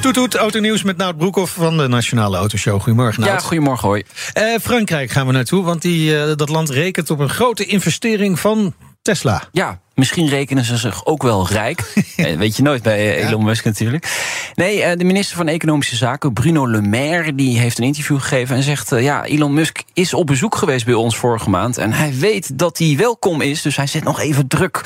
Toet toet, autonieuws met Nout Broekhoff van de Nationale Autoshow. Goedemorgen Nout. Ja, goedemorgen hoi. Eh, Frankrijk gaan we naartoe, want die, eh, dat land rekent op een grote investering van Tesla. Ja, misschien rekenen ze zich ook wel rijk. Eh, Weet je nooit bij eh, Elon Musk natuurlijk. Nee, eh, de minister van Economische Zaken, Bruno Le Maire, die heeft een interview gegeven en zegt: Ja, Elon Musk is op bezoek geweest bij ons vorige maand. En hij weet dat hij welkom is. Dus hij zet nog even druk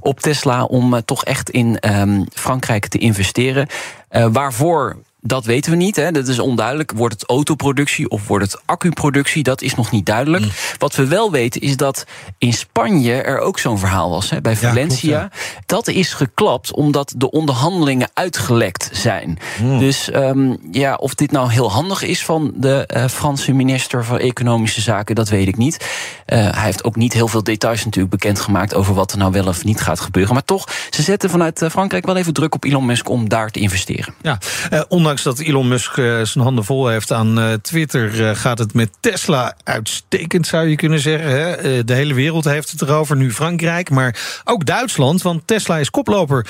op Tesla om toch echt in ehm, Frankrijk te investeren. Waarvoor dat weten we niet. Hè. Dat is onduidelijk. Wordt het autoproductie of wordt het accuproductie? Dat is nog niet duidelijk. Mm. Wat we wel weten is dat in Spanje er ook zo'n verhaal was. Hè, bij Valencia. klopt, Dat is geklapt omdat de onderhandelingen uitgelekt zijn. Mm. Dus ehm, ja, of dit nou heel handig is van de eh, Franse minister van Economische Zaken, dat weet ik niet. Eh, hij heeft ook niet heel veel details natuurlijk bekendgemaakt over wat er nou wel of niet gaat gebeuren. Maar toch, ze zetten vanuit eh, Frankrijk wel even druk op Elon Musk om daar te investeren. Ja, eh, ondanks dat Elon Musk eh, zijn handen vol heeft aan eh, Twitter, eh, gaat het met Tesla uitstekend, zou je kunnen zeggen. Hè? De hele wereld heeft het erover, nu Frankrijk, maar ook Duitsland, want Tesla is koploper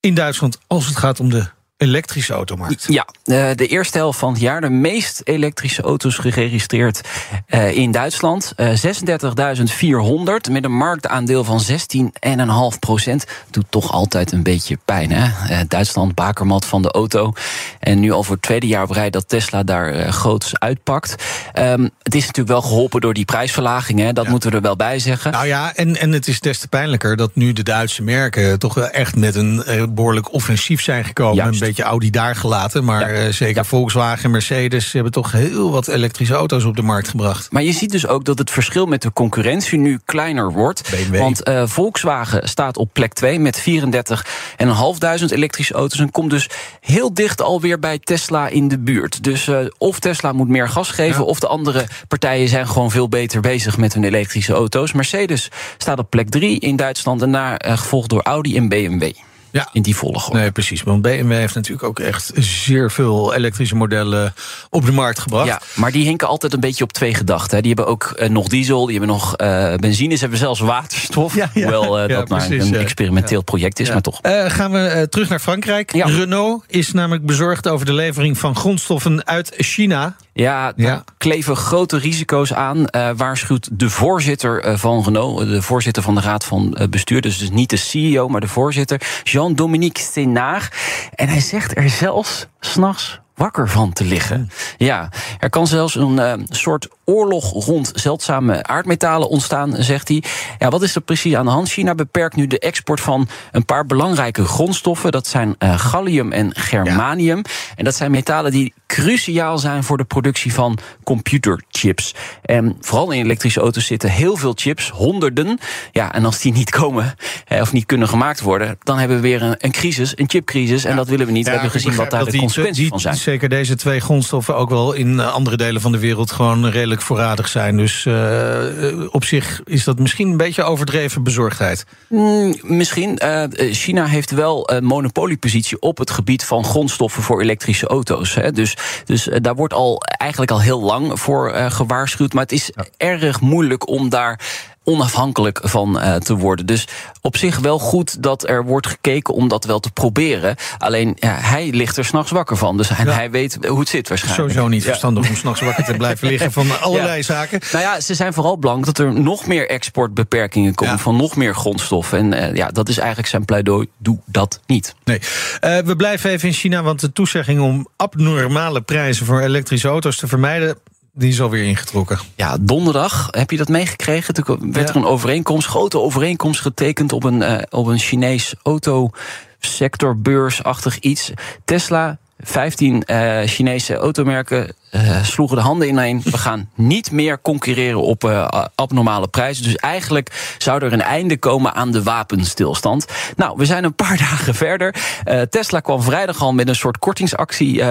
in Duitsland als het gaat om de elektrische automarkt. Ja, eh, de eerste helft van het jaar de meest elektrische auto's geregistreerd eh, in Duitsland. Eh, 36.400 met een marktaandeel van 16,5 procent. Doet toch altijd een beetje pijn, hè? Eh, Duitsland, bakermat van de auto. En nu al voor het tweede jaar op rij dat Tesla daar eh, groots uitpakt. Ehm, het is natuurlijk wel geholpen door die prijsverlaging, hè? Dat moeten we er wel bij zeggen. Nou ja, en, en het is des te pijnlijker dat nu de Duitse merken toch wel echt met een eh, behoorlijk offensief zijn gekomen. Beetje Audi daar gelaten, maar Ja. eh, zeker Ja. Volkswagen en Mercedes hebben toch heel wat elektrische auto's op de markt gebracht. Maar je ziet dus ook dat het verschil met de concurrentie nu kleiner wordt. BMW. Want eh, Volkswagen staat op plek 2 met 34.500 elektrische auto's. En komt dus heel dicht alweer bij Tesla in de buurt. Dus eh, of Tesla moet meer gas geven, Ja. of de andere partijen zijn gewoon veel beter bezig met hun elektrische auto's. Mercedes staat op plek 3 in Duitsland. En daar gevolgd door Audi en BMW. Ja. In die volgorde. Nee, precies. Want BMW heeft natuurlijk ook echt zeer veel elektrische modellen op de markt gebracht. Ja, maar die hinken altijd een beetje op twee gedachten. hè. Die hebben ook eh, nog diesel, die hebben nog eh, benzine, ze hebben zelfs waterstof. Ja, ja. Hoewel eh, Ja, dat maar een experimenteel project is, maar toch. Eh, gaan we eh, terug naar Frankrijk. Renault is namelijk bezorgd over de levering van grondstoffen uit China. Ja, daar Ja. kleven grote risico's aan, eh, waarschuwt de voorzitter eh, van Renault, de voorzitter van de raad van eh, bestuur, dus, dus niet de CEO, maar de voorzitter, Jean-Dominique Sénard. En hij zegt er zelfs s'nachts wakker van te liggen. Ja, er kan zelfs een eh, soort oorlog rond zeldzame aardmetalen ontstaan, zegt hij. Ja, wat is er precies aan de hand? China beperkt nu de export van een paar belangrijke grondstoffen. Dat zijn eh, gallium en germanium. En dat zijn metalen die cruciaal zijn voor de productie van computerchips. En vooral in elektrische auto's zitten heel veel chips, honderden. Ja, en als die niet komen eh, of niet kunnen gemaakt worden, dan hebben we weer een, een crisis, een chipcrisis. En dat willen we niet. we hebben gezien wat daar de consequenties van zijn. Zeker deze twee grondstoffen ook wel in eh, andere delen van de wereld gewoon redelijk voorradig zijn. Dus eh, eh, op zich is dat misschien een beetje overdreven bezorgdheid. Mm, misschien. Eh, China heeft wel een monopoliepositie op het gebied van grondstoffen voor elektrische auto's. Hè. Dus, dus daar wordt al eigenlijk al heel lang voor eh, gewaarschuwd. Maar het is erg moeilijk om daar onafhankelijk van eh, te worden. Dus op zich wel goed dat er wordt gekeken om dat wel te proberen. Alleen ja, hij ligt er s'nachts wakker van. Dus en Ja. hij weet hoe het zit waarschijnlijk. Sowieso niet Ja. verstandig om s'nachts wakker te blijven liggen van allerlei Ja. zaken. Nou ja, ze zijn vooral bang dat er nog meer exportbeperkingen komen Ja. van nog meer grondstoffen. En eh, ja, dat is eigenlijk zijn pleidooi. Doe dat niet. Nee. Eh, we blijven even in China, want de toezegging om abnormale prijzen voor elektrische auto's te vermijden, die is alweer ingetrokken. Ja, donderdag heb je dat meegekregen. Toen werd Ja. er een overeenkomst, grote overeenkomst getekend op een, eh, op een Chinees autosectorbeursachtig iets. Tesla. 15 eh, Chinese automerken uh, sloegen de handen ineen. We gaan niet meer concurreren op uh, abnormale prijzen. Dus eigenlijk zou er een einde komen aan de wapenstilstand. Nou, we zijn een paar dagen verder. Uh, Tesla kwam vrijdag al met een soort kortingsactie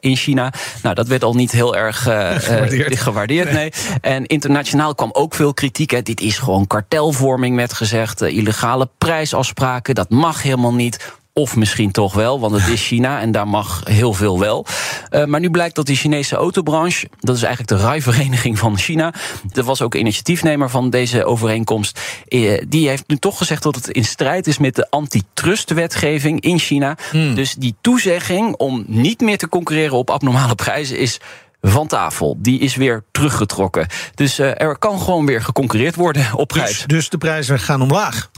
in China. Nou, dat werd al niet heel erg gewaardeerd. gewaardeerd nee. En internationaal kwam ook veel kritiek. Hè. Dit is gewoon kartelvorming, werd gezegd. illegale prijsafspraken, dat mag helemaal niet of misschien toch wel, want het is China en daar mag heel veel wel. Uh, maar nu blijkt dat die Chinese autobranche, dat is eigenlijk de rijvereniging van China, dat was ook initiatiefnemer van deze overeenkomst, uh, die heeft nu toch gezegd dat het in strijd is met de antitrustwetgeving in China. Hmm. Dus die toezegging om niet meer te concurreren op abnormale prijzen is van tafel. Die is weer teruggetrokken. Dus uh, er kan gewoon weer geconcurreerd worden op dus- prijs. Dus, dus de prijzen gaan omlaag?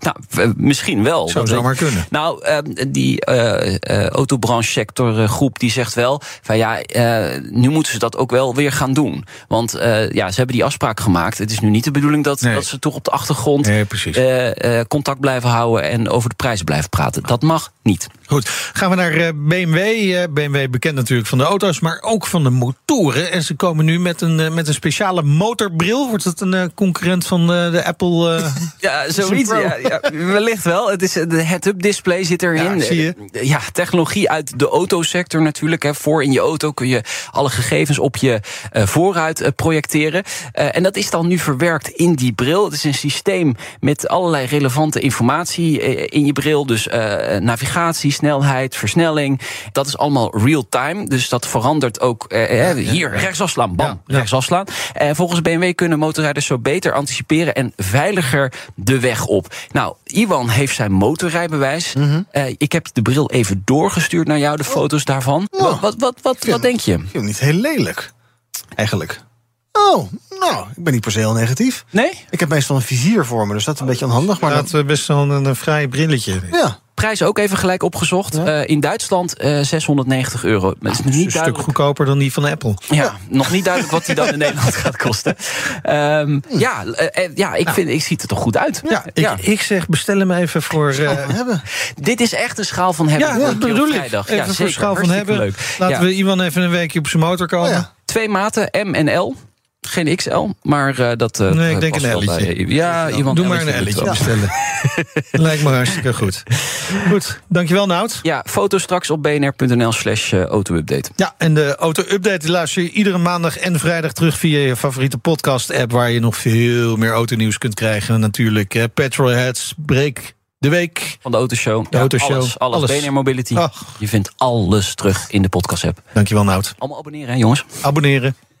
nou, misschien wel. Zou zou maar kunnen. Nou, uh, die uh, uh, autobranche sectorgroep die zegt wel... van ja, nu moeten ze dat ook wel weer gaan doen. Want ja, ze hebben die afspraak gemaakt. Het is nu niet de bedoeling dat, nee. dat ze toch op de achtergrond... Nee, contact blijven houden en over de prijs blijven praten. Dat mag niet. Goed, gaan we naar BMW. BMW bekend natuurlijk van de auto's, maar ook van de motoren. En ze komen nu met een, met een speciale motorbril. Wordt het een concurrent van de Apple? ja, zoiets. Ja, ja, wellicht wel. Het is de head-up display zit erin. Ja, zie je. ja, technologie uit de autosector natuurlijk. Hè. Voor in je auto kun je alle gegevens op je voorruit uh, projecteren. En dat is dan nu verwerkt in die bril. Het is een systeem met allerlei relevante informatie in je bril. Dus navigatie, snelheid, versnelling. Dat is allemaal real-time. Dus dat verandert ook. hier, rechtsafslaan, bam, ja, rechtsafslaan. En volgens BMW kunnen motorrijders zo beter anticiperen en veiliger de weg op. Nou, Iwan heeft zijn motorrijbewijs. Mm -hmm. uh, ik heb de bril even doorgestuurd naar jou, de foto's daarvan. Oh. Wat, wat, wat, wat, wat denk je? Ik vind hem niet heel lelijk, eigenlijk. Oh, nou, ik ben niet per se heel negatief. Nee? Ik heb meestal een vizier voor me, dus dat is een beetje onhandig. Maar dat is best wel een, een vrij brilletje. Ja. Prijs ook even gelijk opgezocht. Ja. Uh, in Duitsland uh, 690 euro. Het is nog niet een stuk goedkoper dan die van Apple. Ja, ja, nog niet duidelijk wat die dan in Nederland gaat kosten. Um, ja, uh, ja, ik, vind, ik ziet er toch goed uit. Ja, ik, ik zeg bestel hem even voor... hebben. Dit is echt een schaal van hebben. Ja, dat bedoel ik. Even ja, voor schaal van hebben. Leuk. Laten we iemand even een weekje op zijn motor komen. Oh, Twee maten, M en L. Geen XL, maar uh, dat. Uh, nee, ik denk een L'tje. Ja, iemand. Doe maar een L'tje bestellen. Lijkt me hartstikke goed. Goed, dankjewel, Nout. Ja, foto straks op bnr.nl/slash uh, auto-update. Ja, en de auto-update luister je iedere maandag en vrijdag terug via je favoriete podcast-app, waar je nog veel meer autonieuws kunt krijgen. Natuurlijk, uh, Petrolheads, Break de week. Van de Autoshow. De Autoshow. Alles, alles. alles. BNR Mobility. Ach. Je vindt alles terug in de podcast-app. Dankjewel, Nout. Allemaal abonneren, hè, jongens. Abonneren.